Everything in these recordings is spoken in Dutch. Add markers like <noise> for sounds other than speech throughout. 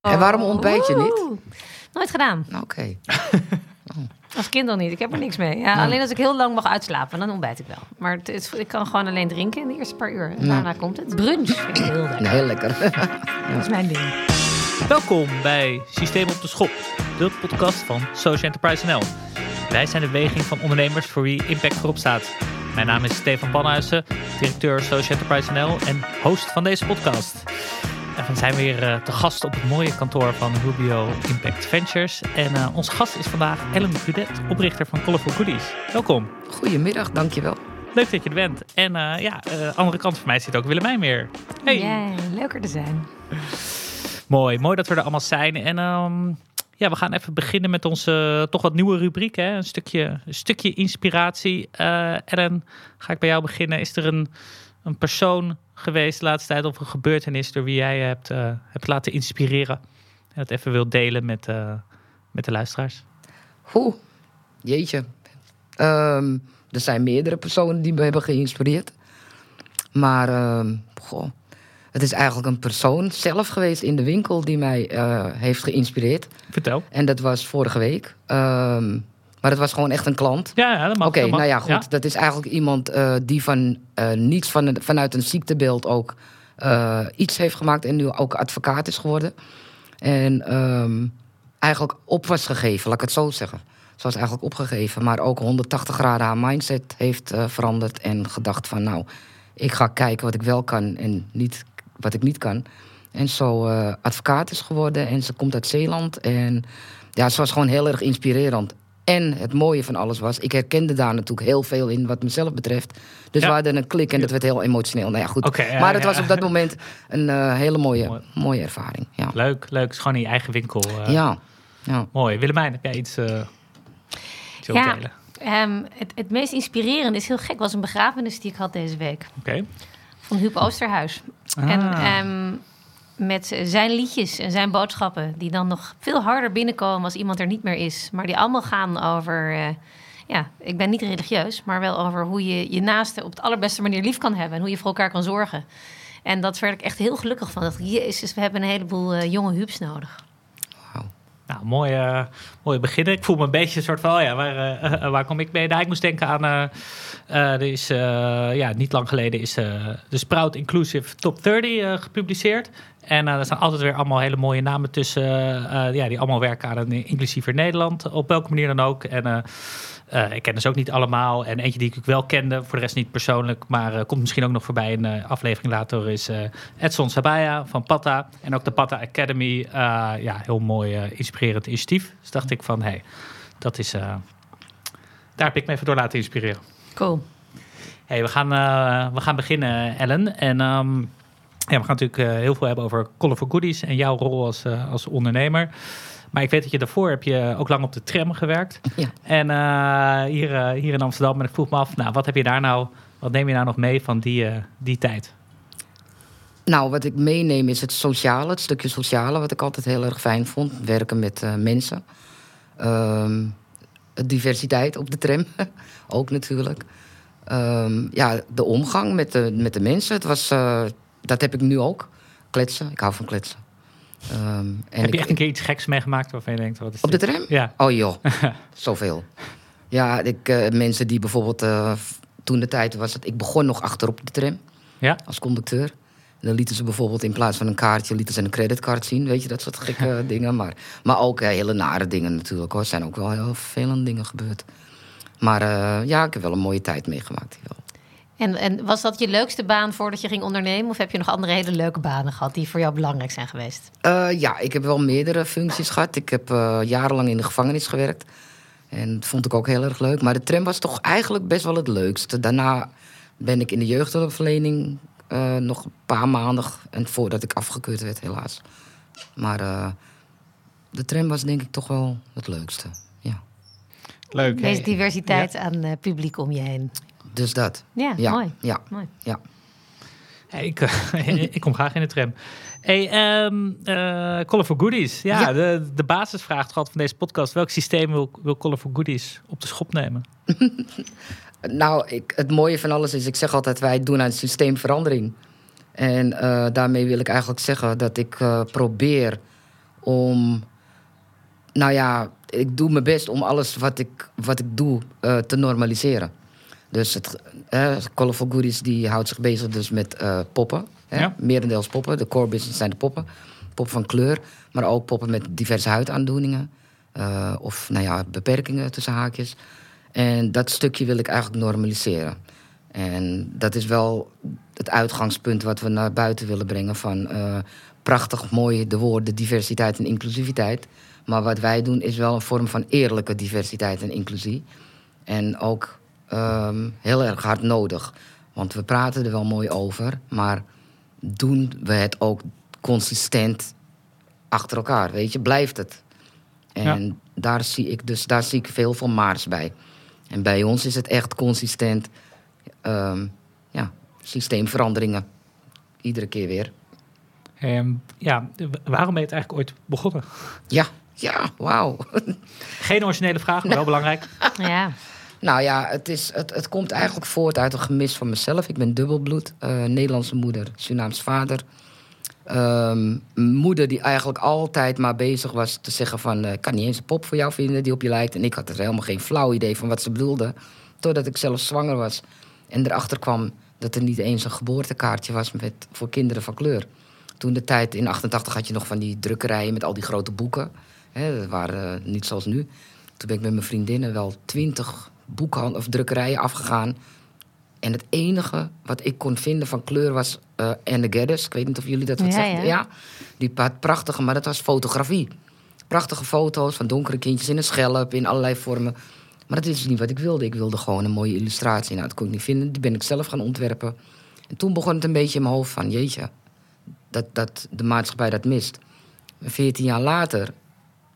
En waarom ontbijt je niet? Oeh, Nooit gedaan. Oké. <laughs> Als kind al niet. Ik heb er niks mee. Ja, alleen als ik heel lang mag uitslapen, dan ontbijt ik wel. Maar het is, ik kan gewoon alleen drinken in de eerste paar uur. En daarna komt het. Brunch vind ik heel lekker. Heel lekker. <laughs> Dat is mijn ding. Welkom bij Systeem op de Schop, de podcast van Social Enterprise NL. Wij zijn de beweging van ondernemers voor wie impact voorop staat. Mijn naam is Stefan Panhuizen, directeur Social Enterprise NL en host van deze podcast. En we zijn weer eh, te gast op het mooie kantoor van Rubio Impact Ventures. En eh, onze gast is vandaag Ellen Brudet, oprichter van Colorful Goodies. Welkom. Goedemiddag, dankjewel. Leuk dat je er bent. En eh, ja, eh, andere kant van mij zit ook Willemijn weer. Hey. Ja, leuker te zijn. Mooi, mooi dat we er allemaal zijn. En ehm, ja, we gaan even beginnen met onze toch wat nieuwe rubriek. Hè? Een, stukje, een stukje inspiratie. Eh Ellen, ga ik bij jou beginnen. Is er een, een persoon geweest de laatste tijd of een gebeurtenis door wie jij hebt, eh, hebt laten inspireren? En dat even wilt delen met, eh, met de luisteraars? Hoe? Jeetje. Ehm, er zijn meerdere personen die me hebben geïnspireerd. Maar, ehm, goh. Het is eigenlijk een persoon zelf geweest in de winkel die mij eh, heeft geïnspireerd. Vertel. En dat was vorige week. Ehm, maar het was gewoon echt een klant. Ja, ja dat mag. Oké, nou ja, goed. Dat is eigenlijk iemand eh, die van eh, niets van, vanuit een ziektebeeld ook eh, iets heeft gemaakt en nu ook advocaat is geworden. En ehm, eigenlijk op was gegeven, laat ik het zo zeggen. Ze was eigenlijk opgegeven, maar ook 180 graden haar mindset heeft veranderd en gedacht van nou, ik ga kijken wat ik wel kan en niet wat ik niet kan. En zo advocaat is geworden en ze komt uit Zeeland en ja, ze was gewoon heel erg inspirerend. En het mooie van alles was, ik herkende daar natuurlijk heel veel in wat mezelf betreft. Dus Ja. we hadden een klik en dat werd heel emotioneel. Nou ja, goed. Ja, maar het ja. was op dat moment een eh, hele mooie, Mooi. mooie ervaring. Ja. Leuk, leuk. Het is gewoon in je eigen winkel. eh, ja. ja. Mooi. Willemijn, heb jij iets, eh wilt Ja. delen? Ehm, het, het meest inspirerende is heel gek, was een begrafenis die ik had deze week. Oké. Van Huub Oosterhuis. En Ah. Met zijn liedjes en zijn boodschappen, die dan nog veel harder binnenkomen als iemand er niet meer is. Maar die allemaal gaan over, eh, ja, ik ben niet religieus, maar wel over hoe je je naaste op de allerbeste manier lief kan hebben en hoe je voor elkaar kan zorgen. En dat werd ik echt heel gelukkig van. Dat jezus, we hebben een heleboel eh, jonge Huubs nodig. Nou, mooi, mooi beginnen. Ik voel me een beetje een soort van, oh ja, waar, waar kom ik mee? Nou, ik moest denken aan, eh, eh, er is, eh, ja, niet lang geleden is eh, de Sprout Inclusive Top 30 eh, gepubliceerd. En eh er staan altijd weer allemaal hele mooie namen tussen, eh, eh, ja, die allemaal werken aan een inclusiever Nederland, op welke manier dan ook. En ik ken ze ook niet allemaal. En eentje die ik wel kende, voor de rest niet persoonlijk, maar komt misschien ook nog voorbij in een aflevering later, is Edson Sabaya van Patta. En ook de Patta Academy. ja, heel mooi, inspirerend initiatief. Dus dacht ik van, hé, hey, dat is... daar heb ik me even door laten inspireren. Cool. Hey, we, gaan, we gaan beginnen, Ellen. En ehm, ja, we gaan natuurlijk eh, heel veel hebben over Colorful Goodies en jouw rol als, eh, als ondernemer. Maar ik weet dat je daarvoor heb je ook lang op de tram gewerkt. Ja. En eh, hier, hier in Amsterdam. En ik vroeg me af, nou, wat heb je daar nou, wat neem je nou nog mee van die, die tijd? Nou, wat ik meeneem is het sociale, het stukje sociale, wat ik altijd heel erg fijn vond. Werken met mensen. Ehm, diversiteit op de tram, <laughs> ook natuurlijk. Ehm, ja, de omgang met de, met de mensen, het was, dat heb ik nu ook. Kletsen, ik hou van kletsen. Ehm, en heb ik- je echt een keer iets geks meegemaakt waarvan je denkt, wat is Op de tram? Ja. Oh joh, <laughs> zoveel. Ja, ik, eh, mensen die bijvoorbeeld... eh, toen de tijd was het... Ik begon nog achterop de tram Ja? als conducteur. En dan lieten ze bijvoorbeeld in plaats van een kaartje... lieten ze een creditcard zien, weet je, dat soort gekke <laughs> dingen. Maar, maar ook eh, hele nare dingen natuurlijk. hoor. Er zijn ook wel heel vervelende dingen gebeurd. Maar ja, ik heb wel een mooie tijd meegemaakt. hier wel. En, en was dat je leukste baan voordat je ging ondernemen? Of heb je nog andere hele leuke banen gehad die voor jou belangrijk zijn geweest? Eh, ja, ik heb wel meerdere functies gehad. Ik heb eh, jarenlang in de gevangenis gewerkt. En dat vond ik ook heel erg leuk. Maar de tram was toch eigenlijk best wel het leukste. Daarna ben ik in de jeugdhulpverlening eh, nog een paar maanden... en voordat ik afgekeurd werd, helaas. Maar eh, de tram was denk ik toch wel het leukste. Ja. Leuk. Deze diversiteit aan eh, publiek om je heen. Dus dat. Ja, Ja, mooi. ja, mooi. ja. Hey, ik, <laughs> ik kom graag in de tram. Hey, ehm eh, Colorful Goodies. Ja, Ja. De, de basisvraag gehad van deze podcast. Welk systeem wil, wil Colorful Goodies op de schop nemen? <laughs> Nou, ik, het mooie van alles is, ik zeg altijd, wij doen aan systeemverandering. En eh, daarmee wil ik eigenlijk zeggen dat ik eh, probeer om, nou ja, ik doe mijn best om alles wat ik, wat ik doe eh, te normaliseren. Dus het, uh, Colorful Goodies die houdt zich bezig dus met eh, poppen. Hè? Ja. Merendeels poppen. De core business zijn de poppen. Poppen van kleur, maar ook poppen met diverse huidaandoeningen. eh, of nou ja, beperkingen tussen haakjes. En dat stukje wil ik eigenlijk normaliseren. En dat is wel het uitgangspunt wat we naar buiten willen brengen van eh, prachtig mooi de woorden diversiteit en inclusiviteit. Maar wat wij doen is wel een vorm van eerlijke diversiteit en inclusie. En ook ehm, heel erg hard nodig. Want we praten er wel mooi over, maar doen we het ook consistent achter elkaar? Weet je, blijft het? En daar zie ik dus daar zie ik veel van Maars bij. En bij ons is het echt consistent ehm, ja, systeemveranderingen. Iedere keer weer. Ehm, ja, waarom ben je het eigenlijk ooit begonnen? Ja, ja, wauw. Geen originele vraag, maar wel <laughs> belangrijk. Ja. Nou ja, het, is, het, het komt eigenlijk voort uit een gemis van mezelf. Ik ben dubbelbloed. eh, Nederlandse moeder, Surinaams vader. Ehm, moeder die eigenlijk altijd maar bezig was te zeggen van... eh, ik kan niet eens een pop voor jou vinden die op je lijkt. En ik had er helemaal geen flauw idee van wat ze bedoelde. Totdat ik zelf zwanger was. En erachter kwam dat er niet eens een geboortekaartje was met, voor kinderen van kleur. Toen de tijd, in 88 had je nog van die drukkerijen met al die grote boeken. Dat waren eh, niet zoals nu. Toen ben ik met mijn vriendinnen wel twintig boeken of drukkerijen afgegaan. En het enige wat ik kon vinden van kleur was eh Anne Geddes. Ik weet niet of jullie dat wat Ja, zeggen. ja. die had prachtige, maar dat was fotografie. Prachtige foto's van donkere kindjes in een schelp, in allerlei vormen. Maar dat is niet wat ik wilde. Ik wilde gewoon een mooie illustratie. Nou, dat kon ik niet vinden. Die ben ik zelf gaan ontwerpen. En toen begon het een beetje in mijn hoofd van... jeetje, dat, dat de maatschappij dat mist. Veertien jaar later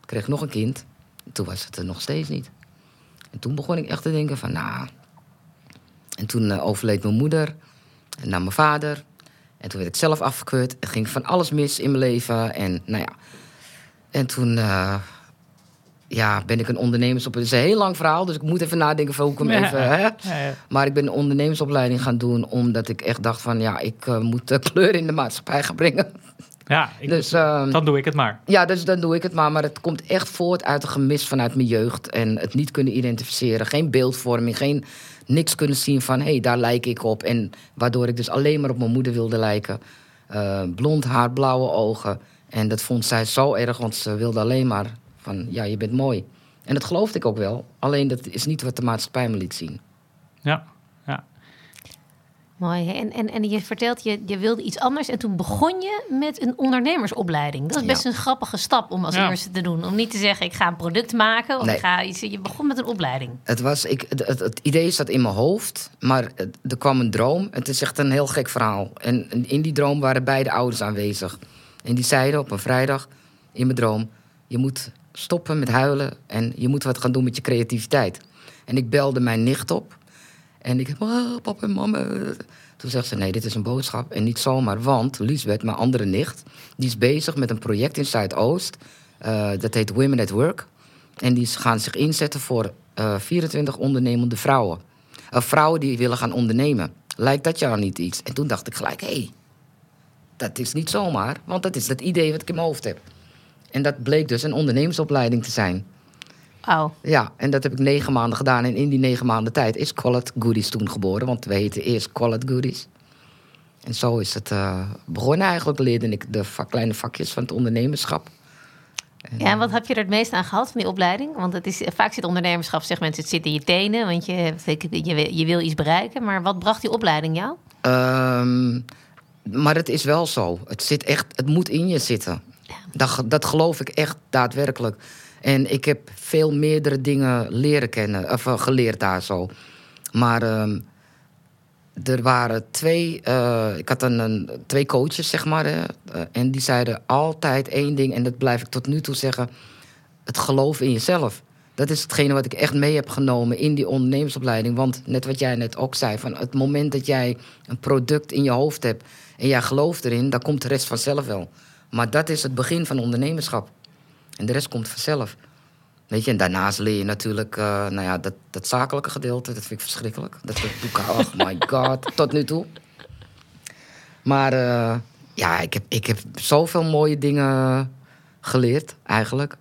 kreeg ik nog een kind. En toen was het er nog steeds niet. En toen begon ik echt te denken van, nou... En toen eh, overleed mijn moeder en dan mijn vader. En toen werd ik zelf afgekeurd. Er ging van alles mis in mijn leven. En nou ja. En toen eh, ja, ben ik een ondernemersop... Het is een heel lang verhaal, dus ik moet even nadenken van hoe ik hem Ja. even... Hè? Ja, ja. Maar ik ben een ondernemersopleiding gaan doen... omdat ik echt dacht van, ja, ik eh, moet <laughs> kleur in de maatschappij gaan brengen. Ja, ik- Dus, ehm, dan doe ik het maar. ja, dus dan doe ik het maar. Maar het komt echt voort uit een gemis vanuit mijn jeugd. En het niet kunnen identificeren. Geen beeldvorming, geen niks kunnen zien van... hé, hey, daar lijk ik op. En waardoor ik dus alleen maar op mijn moeder wilde lijken. Eh, blond haar, blauwe ogen. En dat vond zij zo erg, want ze wilde alleen maar van... ja, je bent mooi. En dat geloofde ik ook wel. Alleen dat is niet wat de maatschappij me liet zien. Ja, ja. Mooi. En, en, en je vertelt, je, je wilde iets anders en toen begon je met een ondernemersopleiding. Dat is best Ja. een grappige stap om als Ja. eerste te doen. Om niet te zeggen, ik ga een product maken. Of Nee. ik ga iets, je begon met een opleiding. Het, was, ik, het, idee zat in mijn hoofd, maar er kwam een droom. Het is echt een heel gek verhaal. En in die droom waren beide ouders aanwezig. En die zeiden op een vrijdag in mijn droom... je moet stoppen met huilen en je moet wat gaan doen met je creativiteit. En ik belde mijn nicht op. En ik oh, papa en mama. Toen zegt ze, nee, dit is een boodschap. En niet zomaar, want Liesbeth, mijn andere nicht... die is bezig met een project in Zuidoost. Eh, dat heet Women at Work. En die gaan zich inzetten voor eh 24 ondernemende vrouwen. Eh, vrouwen die willen gaan ondernemen. Lijkt dat jou niet iets? En toen dacht ik gelijk, hé, hey, dat is niet zomaar. Want dat is het idee wat ik in mijn hoofd heb. En dat bleek dus een ondernemersopleiding te zijn. Oh, Ja, en dat heb ik negen maanden gedaan. En in die negen maanden tijd is Call It Goodies toen geboren. Want we heten eerst Call It Goodies. En zo is het eh, begonnen eigenlijk. Leerde ik de vak- kleine vakjes van het ondernemerschap. ja, en wat heb je er het meest aan gehad van die opleiding? Want het is, vaak zit ondernemerschap, zegt mensen, het zit in je tenen. Want je, je, wil- je wil iets bereiken. Maar wat bracht die opleiding jou? Ehm, maar het is wel zo. Het, zit echt, het moet in je zitten. Dat, ge- dat geloof ik echt daadwerkelijk. En ik heb veel meerdere dingen leren kennen, of eh, geleerd daar zo. Maar ehm, er waren twee, eh, ik had een, twee coaches, zeg maar. Eh, en die zeiden altijd één ding, en dat blijf ik tot nu toe zeggen: het geloof in jezelf. Dat is hetgene wat ik echt mee heb genomen in die ondernemersopleiding. Want net wat jij net ook zei, van het moment dat jij een product in je hoofd hebt en jij gelooft erin, dan komt de rest vanzelf wel. Maar dat is het begin van ondernemerschap. En de rest komt vanzelf. Weet je, en daarnaast leer je natuurlijk, eh, nou ja, dat, dat zakelijke gedeelte, dat vind ik verschrikkelijk. Dat, doe ik, oh <laughs> my god, tot nu toe. Maar eh, ja, ik heb, ik heb zoveel mooie dingen geleerd, eigenlijk.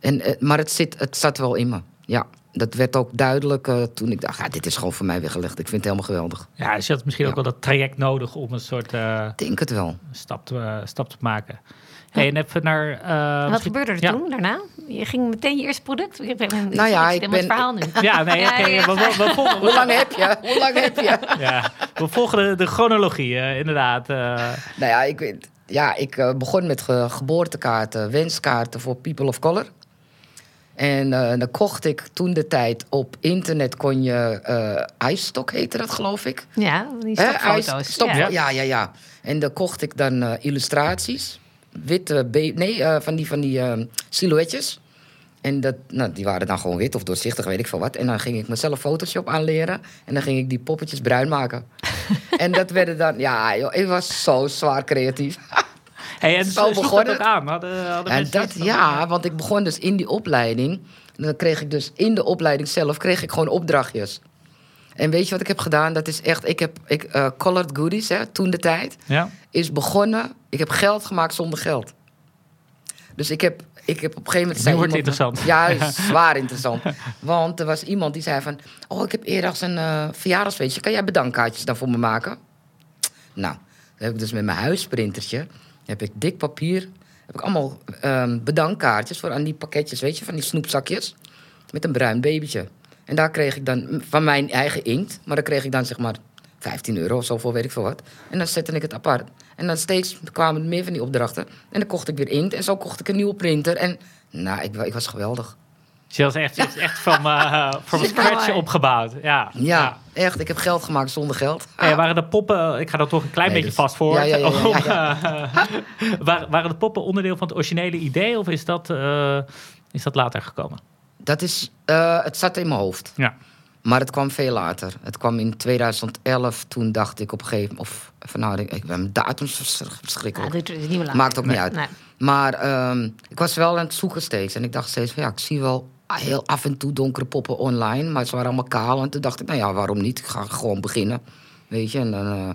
En, eh, maar het, zit, het zat wel in me. Ja, dat werd ook duidelijk toen ik dacht... Ja, dit is gewoon voor mij weggelegd. Ik vind het helemaal geweldig. Ja, dus je had misschien ook wel dat traject nodig om een soort denk het wel. stap, stap te maken. Hey, en even naar... eh, Wat misschien- gebeurde er Ja. toen daarna? Je ging meteen je eerste product? Ik ben, ik Nou ja, ik helemaal het ben- verhaal nu. <laughs> Ja, nee, Ja, ja. we, we, we volgen, Hoe lang heb je? <laughs> Hoe lang heb je? ja, we volgen de, de chronologie, eh, inderdaad. eh. Nou ja, ik, weet- ja, ik eh, begon met ge- geboortekaarten, wenskaarten voor people of color. En eh, dan kocht ik toen de tijd op internet kon je eh ijsstok heette dat geloof ik. Ja, die Hè, stopfoto's. ijs- stop- ja. ja. ja, ja, En dan kocht ik dan eh, illustraties. Witte, nee, eh, van die, van die eh, silhouetjes. En dat, nou, die waren dan gewoon wit of doorzichtig, weet ik veel wat. En dan ging ik mezelf Photoshop aanleren. En dan ging ik die poppetjes bruin maken. <laughs> en dat werden dan... Ja, joh, ik was zo zwaar creatief. <laughs> Hey, en Zo sloeg dat ook aan? Hadden, hadden En dat, ja, want ik begon dus in die opleiding. Dan kreeg ik dus in de opleiding zelf kreeg ik gewoon opdrachtjes. En weet je wat ik heb gedaan? Dat is echt, ik heb ik, eh, Colored Goodies, hè, toen de tijd, Ja? is begonnen. Ik heb geld gemaakt zonder geld. Dus ik heb, ik heb op een gegeven moment... Nu wordt het interessant. Ja, <laughs> zwaar interessant. Want er was iemand die zei van... Oh, ik heb eerder een eh verjaardagsfeestje. Kan jij bedankkaartjes dan voor me maken? Nou, dan heb ik dus met mijn huisprintertje... heb ik dik papier... heb ik allemaal ehm, bedankkaartjes voor aan die pakketjes, weet je, van die snoepzakjes. Met een bruin babytje. En daar kreeg ik dan van mijn eigen inkt... maar daar kreeg ik dan zeg maar 15 euro of zo voor, weet ik veel wat. En dan zette ik het apart. En dan steeds kwamen er meer van die opdrachten. En dan kocht ik weer inkt. En zo kocht ik een nieuwe printer. En nou, ik, ik was geweldig. Dus je was echt, echt van, from Super scratch opgebouwd. Ja. Ja, echt. Ik heb geld gemaakt zonder geld. Hey, waren de poppen, ik ga dat toch een klein Nee, beetje dus- vast voor. Ja, ja, ja, ja, <laughs> waren, waren de poppen onderdeel van het originele idee of is dat, eh, is dat later gekomen? Dat is, eh, het zat in mijn hoofd. Ja. Maar het kwam veel later. Het kwam in 2011. Toen dacht ik op een gegeven moment... Of, van, nou, ik, ik ben mijn datums Ja, verschrikkelijk. dit is niet meer. Maakt ook niet uit. Nee. Maar ehm, ik was wel aan het zoeken steeds. En ik dacht steeds van ja, ik zie wel heel af en toe donkere poppen online. Maar ze waren allemaal kaal. En toen dacht ik, nou ja, waarom niet? Ik ga gewoon beginnen. Weet je, en dan... eh,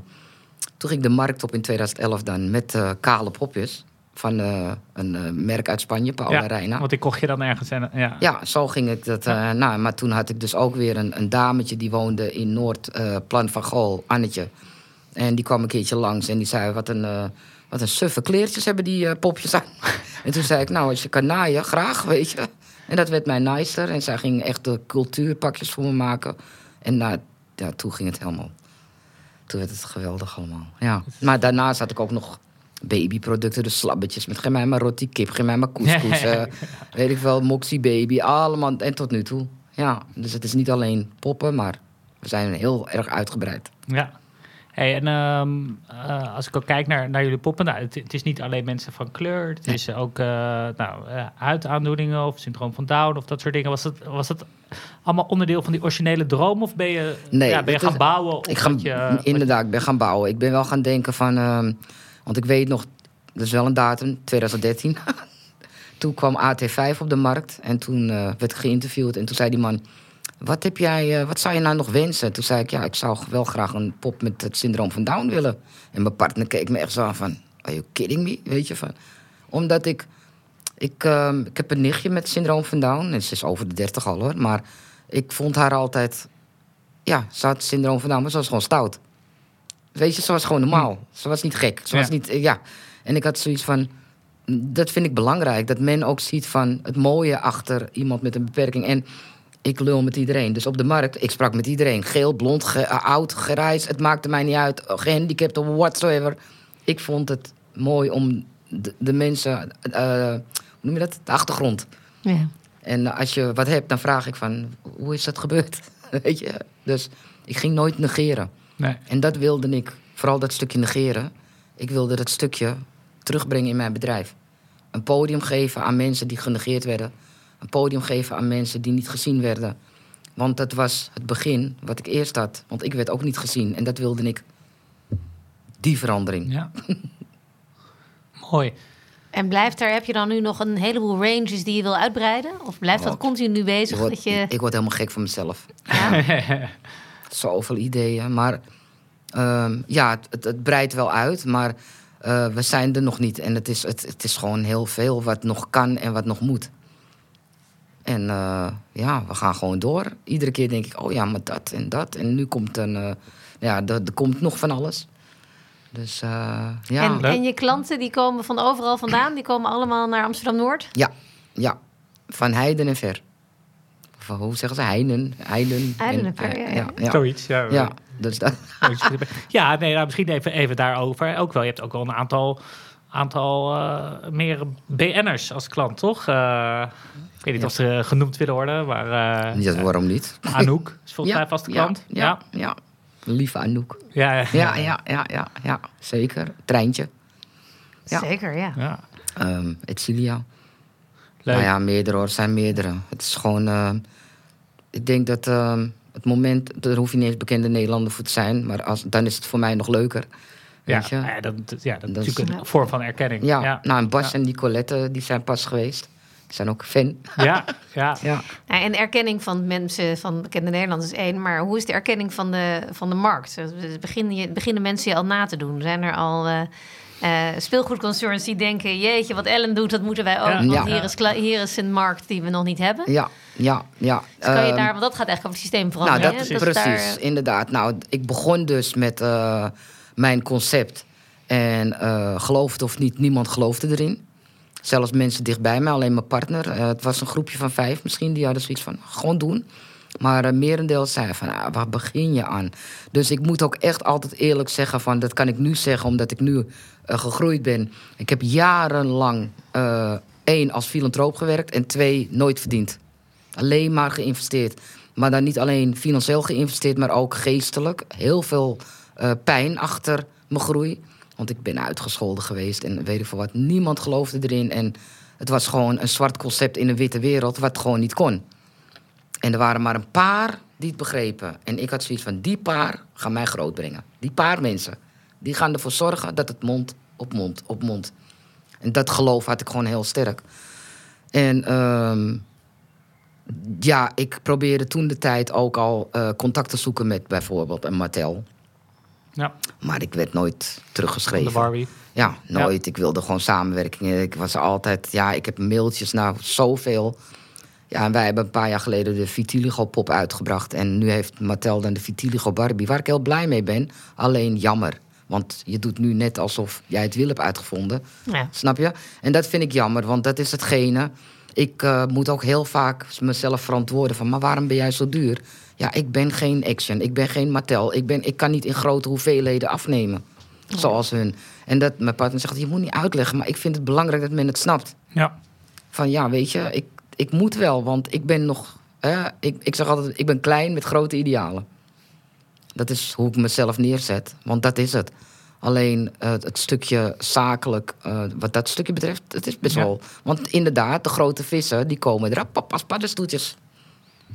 toen ging ik de markt op in 2011 dan met eh, kale popjes. Van eh, een eh, merk uit Spanje, Paula ja, Reina. want die kocht je dan ergens. En, ja. Ja, zo ging het. Dat, eh, nou, maar toen had ik dus ook weer een, een dametje die woonde in Noord, Plan van Gool, Annetje. En die kwam een keertje langs en die zei: Wat een, wat een suffe kleertjes hebben die popjes aan. <laughs> en toen zei ik: Nou, als je kan naaien, graag, weet je. En dat werd mij nicer. En zij ging echt de cultuurpakjes voor me maken. En nou, ja, toen ging het helemaal. Toen werd het geweldig allemaal. Ja. Maar daarnaast had ik ook nog babyproducten, dus slabbetjes met geen mij maar roti kip, geen mij maar couscous. <laughs> eh, weet ik wel, Moxie Baby, allemaal. En tot nu toe. Ja, dus het is niet alleen poppen, maar we zijn heel erg uitgebreid. Ja. Hey, en ehm, eh, als ik ook kijk naar, naar jullie poppen, nou, het, het is niet alleen mensen van kleur, het is ook eh, nou, huidaandoeningen of syndroom van Down of dat soort dingen. Was het, was het allemaal onderdeel van die originele droom of ben je, Nee, ja, ben je gaan is- bouwen? Ik ga, je, inderdaad, ik ben gaan bouwen. Ik ben wel gaan denken van... want ik weet nog, dat is wel een datum, 2013. <laughs> toen kwam AT5 op de markt en toen eh, werd ik geïnterviewd. En toen zei die man, wat, heb jij, eh, wat zou je nou nog wensen? Toen zei ik, ja, ik zou wel graag een pop met het syndroom van Down willen. En mijn partner keek me echt zo aan van, are you kidding me? Weet je, van... Omdat ik... Ik, ehm, ik heb een nichtje met syndroom van Down. En ze is over de 30 al hoor. Maar ik vond haar altijd ja, ze had syndroom van Down, maar ze was gewoon stout. Weet je, ze was gewoon normaal. Ze was niet gek. Ze was niet, ja. En ik had zoiets van, dat vind ik belangrijk. Dat men ook ziet van het mooie achter iemand met een beperking. En ik lul met iedereen. Dus op de markt, ik sprak met iedereen. Geel, blond, ge- eh, oud, grijs. Het maakte mij niet uit. eh, Gehandicapt of whatsoever. Ik vond het mooi om de, de mensen, eh, hoe noem je dat? De achtergrond. Ja. En als je wat hebt, dan vraag ik van, hoe is dat gebeurd? <laughs> Weet je? Dus ik ging nooit negeren. Nee. En dat wilde ik, vooral dat stukje negeren. Ik wilde dat stukje terugbrengen in mijn bedrijf. Een podium geven aan mensen die genegeerd werden. Een podium geven aan mensen die niet gezien werden. Want dat was het begin wat ik eerst had. Want ik werd ook niet gezien. En dat wilde ik. Die verandering. Ja. <laughs> Mooi. En blijft er, heb je dan nu nog een heleboel ranges die je wil uitbreiden? Of blijft dat continu bezig? word, dat je, ik word helemaal gek van mezelf. ja? <laughs> Zoveel ideeën. Maar ehm, ja, het, het, het breidt wel uit. Maar eh, we zijn er nog niet. En het is, het, het is gewoon heel veel wat nog kan en wat nog moet. En eh, ja, we gaan gewoon door. Iedere keer denk ik, oh ja, maar dat en dat. En nu komt een, eh, ja, er, komt nog van alles. Dus eh, ja. en, en je klanten die komen van overal vandaan, die komen allemaal naar Amsterdam Noord. Ja, ja. Van heiden en ver. Of, eh, hoe zeggen ze? Heiden. Heiden, Heiden en ver, ja, ja. ja, ja. Zoiets, ja. Ja, dus dat, <laughs> Ja, nee, nou, misschien even, even daarover. Ook wel, je hebt ook wel een aantal, aantal eh, meer BN'ers als klant, toch? Eh, ik weet niet Ja. of ze genoemd willen worden, maar eh, ja, waarom niet? Anouk is volgens mij vaste klant. Ja, ja, ja. Lieve Anouk. ja, ja. Ja, ja, ja, ja, ja, zeker. Treintje. Ja. Zeker, ja. Ja. Um, Etsilia. Leuk. Nou ja, meerdere hoor, er zijn meerdere. Het is gewoon. eh, ik denk dat eh, het moment. Daar hoef je niet eens bekende Nederlander voor te zijn. Maar als, dan is het voor mij nog leuker. Ja, Weet je? ja, dat, ja, dat is Dat is- natuurlijk een vorm van erkenning. Ja, ja. nou en Bas Ja. en Nicolette, die zijn pas geweest. Die zijn ook fan. ja, ja. <laughs> Ja. Ja, en erkenning van mensen, van bekende Nederlanders is één. Maar hoe is de erkenning van de, van de markt? Dus Beginnen, je, beginnen mensen je al na te doen? Zijn er al eh, eh, speelgoedconcerns die denken... jeetje, wat Ellen doet, dat moeten wij ook. Ja. Want hier, is, hier is een markt die we nog niet hebben. Ja, ja, ja. Dus kan je Ehm, daar, want dat gaat eigenlijk over het systeem Nou, veranderen. dat hè? is Dus precies, daar- inderdaad. Nou, ik begon dus met eh, mijn concept. En geloof het of niet, niemand geloofde erin. Zelfs mensen dichtbij mij, alleen mijn partner. Het was een groepje van vijf misschien, die hadden zoiets van, gewoon doen. Maar uh, merendeel zei van, ah, waar begin je aan? Dus ik moet ook echt altijd eerlijk zeggen van, dat kan ik nu zeggen omdat ik nu eh, gegroeid ben. Ik heb jarenlang, eh, één, als filantroop gewerkt en twee, nooit verdiend. Alleen maar geïnvesteerd. Maar dan niet alleen financieel geïnvesteerd, maar ook geestelijk. Heel veel eh, pijn achter mijn groei. Want ik ben uitgescholden geweest en weet ik veel wat. Niemand geloofde erin. En het was gewoon een zwart concept in een witte wereld, wat gewoon niet kon. En er waren maar een paar die het begrepen. En ik had zoiets van: die paar gaan mij groot brengen. Die paar mensen. Die gaan ervoor zorgen dat het mond op mond op mond. En dat geloof had ik gewoon heel sterk. En ehm, ja, ik probeerde toen de tijd ook al eh, contact te zoeken met bijvoorbeeld een Mattel. ja. Maar ik werd nooit Van de teruggeschreven. Barbie. Ja, nooit. Ik wilde gewoon samenwerkingen. Ik was altijd, ja, ik heb mailtjes naar zoveel. Ja, en wij hebben een paar jaar geleden de Vitiligo pop uitgebracht. En nu heeft Mattel dan de Vitiligo Barbie, waar ik heel blij mee ben. Alleen jammer. Want je doet nu net alsof jij het wiel hebt uitgevonden. Ja. Snap je? En dat vind ik jammer, want dat is hetgene. Ik eh, moet ook heel vaak mezelf verantwoorden van, maar waarom ben jij zo duur? Ja, ik ben geen Action, ik ben geen Mattel, ik, ben, ik kan niet in grote hoeveelheden afnemen. Zoals hun. En dat mijn partner zegt, je moet niet uitleggen, maar ik vind het belangrijk dat men het snapt. Ja. Van ja, weet je, ik, ik moet wel, want ik ben nog. Hè, ik, ik zeg altijd, ik ben klein met grote idealen. Dat is hoe ik mezelf neerzet, want dat is het. Alleen eh, het stukje zakelijk, eh, wat dat stukje betreft, het is best Ja. wel. Want inderdaad, de grote vissen, die komen er pap, als paddenstoeltjes.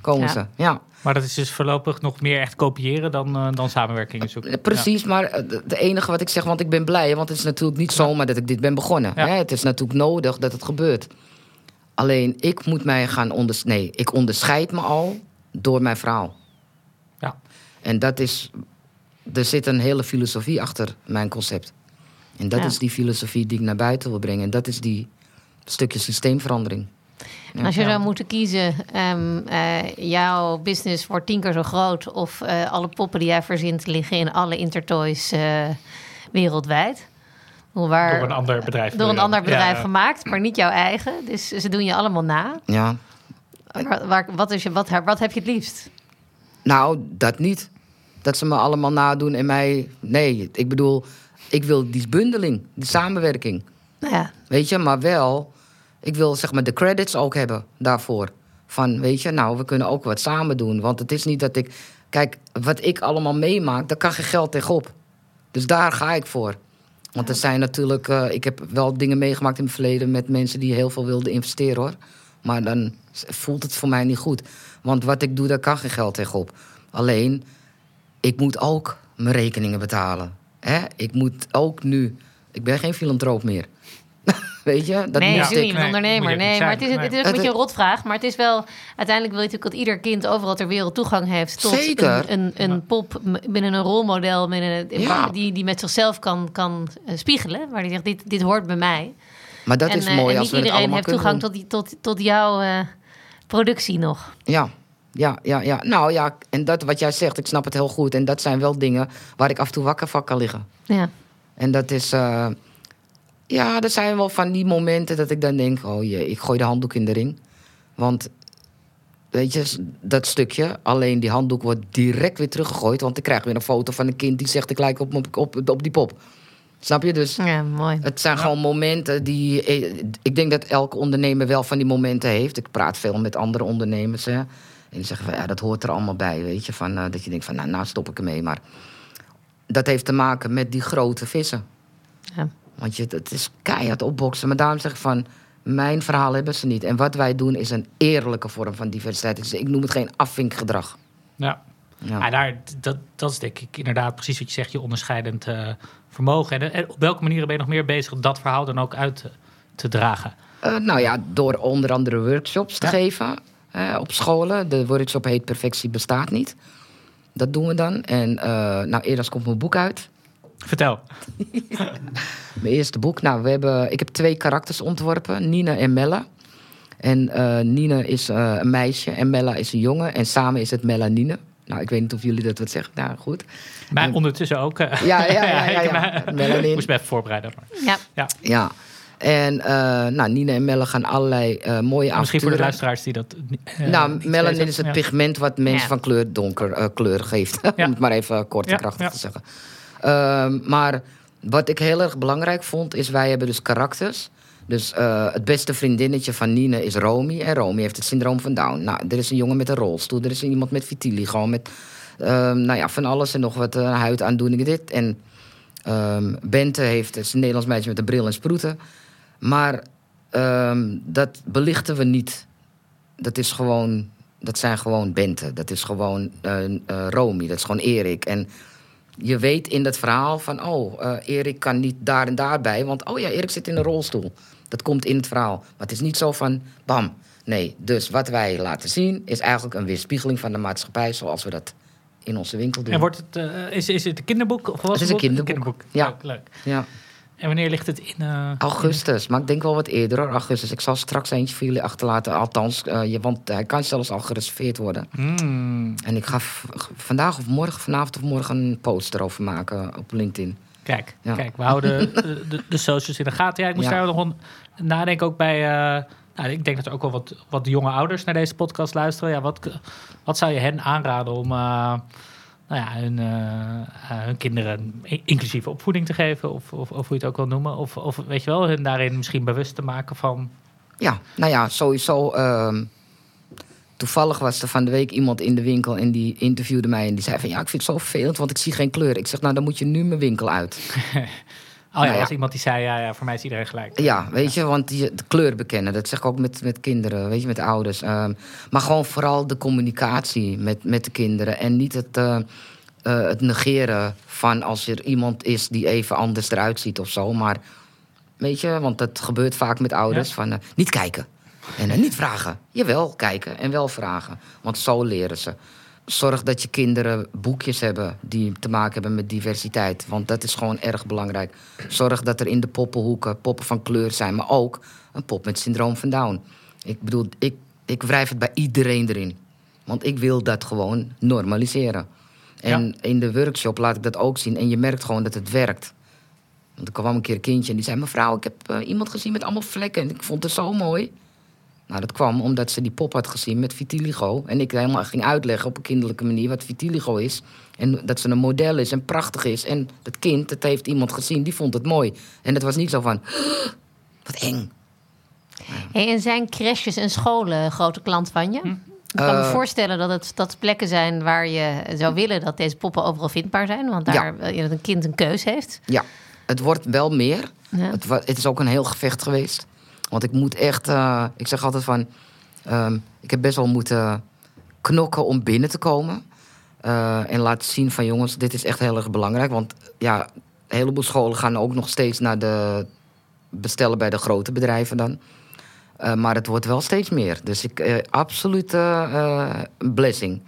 Komen Ja. ze, ja. Maar dat is dus voorlopig nog meer echt kopiëren dan, eh, dan samenwerking zoeken. Precies, maar de- de enige wat ik zeg, want ik ben blij, want het is natuurlijk niet zomaar dat ik dit ben begonnen. Ja. Hè? Het is natuurlijk nodig dat het gebeurt. Alleen ik moet mij gaan onders nee, ik onderscheid me al door mijn verhaal. Ja. En dat is, er zit een hele filosofie achter mijn concept. En dat Ja. is die filosofie die ik naar buiten wil brengen. En dat is die stukje systeemverandering. Als je zou moeten kiezen, ehm, eh, jouw business wordt tien keer zo groot... of eh, alle poppen die jij verzint liggen in alle Intertoys eh, wereldwijd... Hoe Waar, Door een ander bedrijf. door een ander bedrijf Ja. gemaakt, maar niet jouw eigen. Dus ze doen je allemaal na. Ja, Waar, waar- wat, is je, wat, wat heb je het liefst? Nou, dat niet. Dat ze me allemaal nadoen en mij. Nee, ik bedoel, ik wil die bundeling, die samenwerking. Nou ja, Weet je, maar wel, ik wil zeg maar de credits ook hebben daarvoor. Van, weet je, nou, we kunnen ook wat samen doen. Want het is niet dat ik. Kijk, wat ik allemaal meemaak, daar kan geen geld tegenop. Dus daar ga ik voor. Want er zijn natuurlijk. eh, ik heb wel dingen meegemaakt in het verleden met mensen die heel veel wilden investeren hoor. Maar dan voelt het voor mij niet goed. Want wat ik doe, daar kan geen geld tegenop. Alleen, ik moet ook mijn rekeningen betalen. Hè? Ik moet ook nu. Ik ben geen filantroop meer. Weet je? Dat nee, moest ik niet ondernemer. Nee, maar het is, het is ook een beetje een rotvraag. Maar het is wel... Uiteindelijk wil je natuurlijk dat ieder kind overal ter wereld toegang heeft... tot Zeker. een, een, een pop binnen een rolmodel... Binnen een, Ja. die, die met zichzelf kan, kan eh, spiegelen. Waar die zegt, dit, dit hoort bij mij. Maar dat en, is eh, mooi en als niet we het iedereen allemaal heeft toegang tot, die, tot, tot jouw eh, productie nog. Ja, ja, ja, ja. Nou ja, en dat wat jij zegt, ik snap het heel goed. En dat zijn wel dingen waar ik af en toe wakker van kan liggen. Ja. En dat is... eh, ja, er zijn wel van die momenten dat ik dan denk... oh jee, ik gooi de handdoek in de ring. Want, weet je, dat stukje... alleen die handdoek wordt direct weer teruggegooid... want ik krijg weer een foto van een kind die zegt... ik lijk op, op, op, op die pop. Snap je? Dus ja, mooi. het zijn gewoon momenten die... eh, Ik denk dat elke ondernemer wel van die momenten heeft. Ik praat veel met andere ondernemers, hè. En die zeggen van, ja, dat hoort er allemaal bij, weet je. Van, eh, dat je denkt van, nou, nou stop ik ermee. Maar dat heeft te maken met die grote vissen. Ja. Want je, het is keihard opboksen. Maar daarom zeg ik van, mijn verhaal hebben ze niet. En wat wij doen is een eerlijke vorm van diversiteit. Dus ik noem het geen afvinkgedrag. Ja. Ja. Ja, daar, dat, dat is denk ik inderdaad precies wat je zegt, je onderscheidend eh, vermogen. En, en op welke manieren ben je nog meer bezig om dat verhaal dan ook uit te, te dragen? Eh, nou ja, door onder andere workshops te Ja. geven op scholen. De workshop heet Perfectie bestaat niet. Dat doen we dan. En eh, nou, eerder komt mijn boek uit. Vertel. <laughs> Mijn eerste boek. Nou, we hebben, ik heb twee karakters ontworpen. Nina en Mella. En eh Nina is eh, een meisje en Mella is een jongen. En samen is het Melanine. Nou, ik weet niet of jullie dat wat zeggen. Nou, goed. Maar ondertussen ook. eh, Ja, ja, ja, <laughs> ja, <laughs> moest me even voorbereiden. maar- Ja. Ja. Ja. En eh, nou, Nina en Mella gaan allerlei eh, mooie Misschien voor de avonturen. luisteraars die dat nou, niet melanin weten. is het Ja. pigment wat mensen Ja. van kleur donker eh, kleur geeft. Ja. Om het maar even kort en Ja, krachtig ja. te zeggen. Ehm, maar wat ik heel erg belangrijk vond, is wij hebben dus karakters. Dus eh, het beste vriendinnetje van Nina is Romy. En Romy heeft het syndroom van Down. Nou, er is een jongen met een rolstoel. Er is iemand met vitiligo. Met ehm, nou ja, van alles en nog wat uh, huidaandoeningen. Dit. En ehm, Bente heeft, het een Nederlands meisje met een bril en sproeten. Maar dat belichten we niet. Dat is gewoon, dat zijn gewoon Bente. Dat is gewoon eh, Romy. Dat is gewoon Erik. En je weet in dat verhaal van, oh, eh, Erik kan niet daar en daarbij. Want, oh ja, Erik zit in een rolstoel. Dat komt in het verhaal. Maar het is niet zo van, bam. Nee, dus wat wij laten zien is eigenlijk een weerspiegeling van de maatschappij zoals we dat in onze winkel doen. En wordt het, eh, is, is het een kinderboek? Of Het is een kinderboek. Ja. Leuk, leuk. Ja, En wanneer ligt het in? eh, augustus. Maar ik denk wel wat eerder hoor, augustus. Ik zal straks eentje voor jullie achterlaten. Althans, eh, je, want hij kan zelfs al gereserveerd worden. Mm, En ik ga vandaag of morgen, vanavond of morgen een post erover maken op LinkedIn. kijk, Ja. kijk, we houden <laughs> de, de, de socials in de gaten. Ja, ik moest Ja. daar nog een nadenken ook bij. eh, nou, ik denk dat er ook wel wat, wat jonge ouders naar deze podcast luisteren. Ja, wat, wat zou je hen aanraden om eh, nou ja, hun, eh, eh, hun kinderen inclusieve opvoeding te geven? Of, of, of hoe je het ook wil noemen. Of, of weet je wel, hun daarin misschien bewust te maken van. Ja, nou ja, sowieso. ehm, toevallig was er van de week iemand in de winkel en die interviewde mij en die zei van ja, ik vind het zo vervelend, want ik zie geen kleur. Ik zeg, nou dan moet je nu mijn winkel uit. <laughs> Oh ja, Nou ja. was iemand die zei, ja, ja, voor mij is iedereen gelijk. Ja, weet je, want die, de kleur bekennen, dat zeg ik ook met, met kinderen, weet je, met ouders. Ehm, maar gewoon vooral de communicatie met, met de kinderen en niet het, eh, eh, het negeren van als er iemand is die even anders eruit ziet of zo. Maar weet je, want dat gebeurt vaak met ouders, Ja. van eh, niet kijken en niet vragen. Jawel, kijken en wel vragen, want zo leren ze. Zorg dat je kinderen boekjes hebben die te maken hebben met diversiteit. Want dat is gewoon erg belangrijk. Zorg dat er in de poppenhoeken poppen van kleur zijn. Maar ook een pop met syndroom van Down. Ik bedoel, ik, ik wrijf het bij iedereen erin. Want ik wil dat gewoon normaliseren. En in de workshop laat ik dat ook zien. En je merkt gewoon dat het werkt. Want er kwam een keer een kindje en die zei... mevrouw, ik heb eh, iemand gezien met allemaal vlekken. En ik vond het zo mooi. Nou, dat kwam omdat ze die pop had gezien met vitiligo. En ik helemaal ging uitleggen op een kinderlijke manier wat vitiligo is. En dat ze een model is en prachtig is. En dat kind, dat heeft iemand gezien, die vond het mooi. En het was niet zo van, <gasps> wat eng. Hey, en zijn crèches en scholen een grote klant van je? Ik kan me Eh, voorstellen dat het dat plekken zijn waar je zou willen dat deze poppen overal vindbaar zijn. Want daar dat een kind een keus heeft. Ja, het wordt wel meer. Ja. Het, wa- het is ook een heel gevecht geweest. Want ik moet echt, eh, ik zeg altijd van, ehm, ik heb best wel moeten knokken om binnen te komen. Eh, en laten zien van jongens, dit is echt heel erg belangrijk. Want ja, een heleboel scholen gaan ook nog steeds naar de bestellen bij de grote bedrijven dan. Eh, maar het wordt wel steeds meer. Dus ik, eh, absoluut een blessing.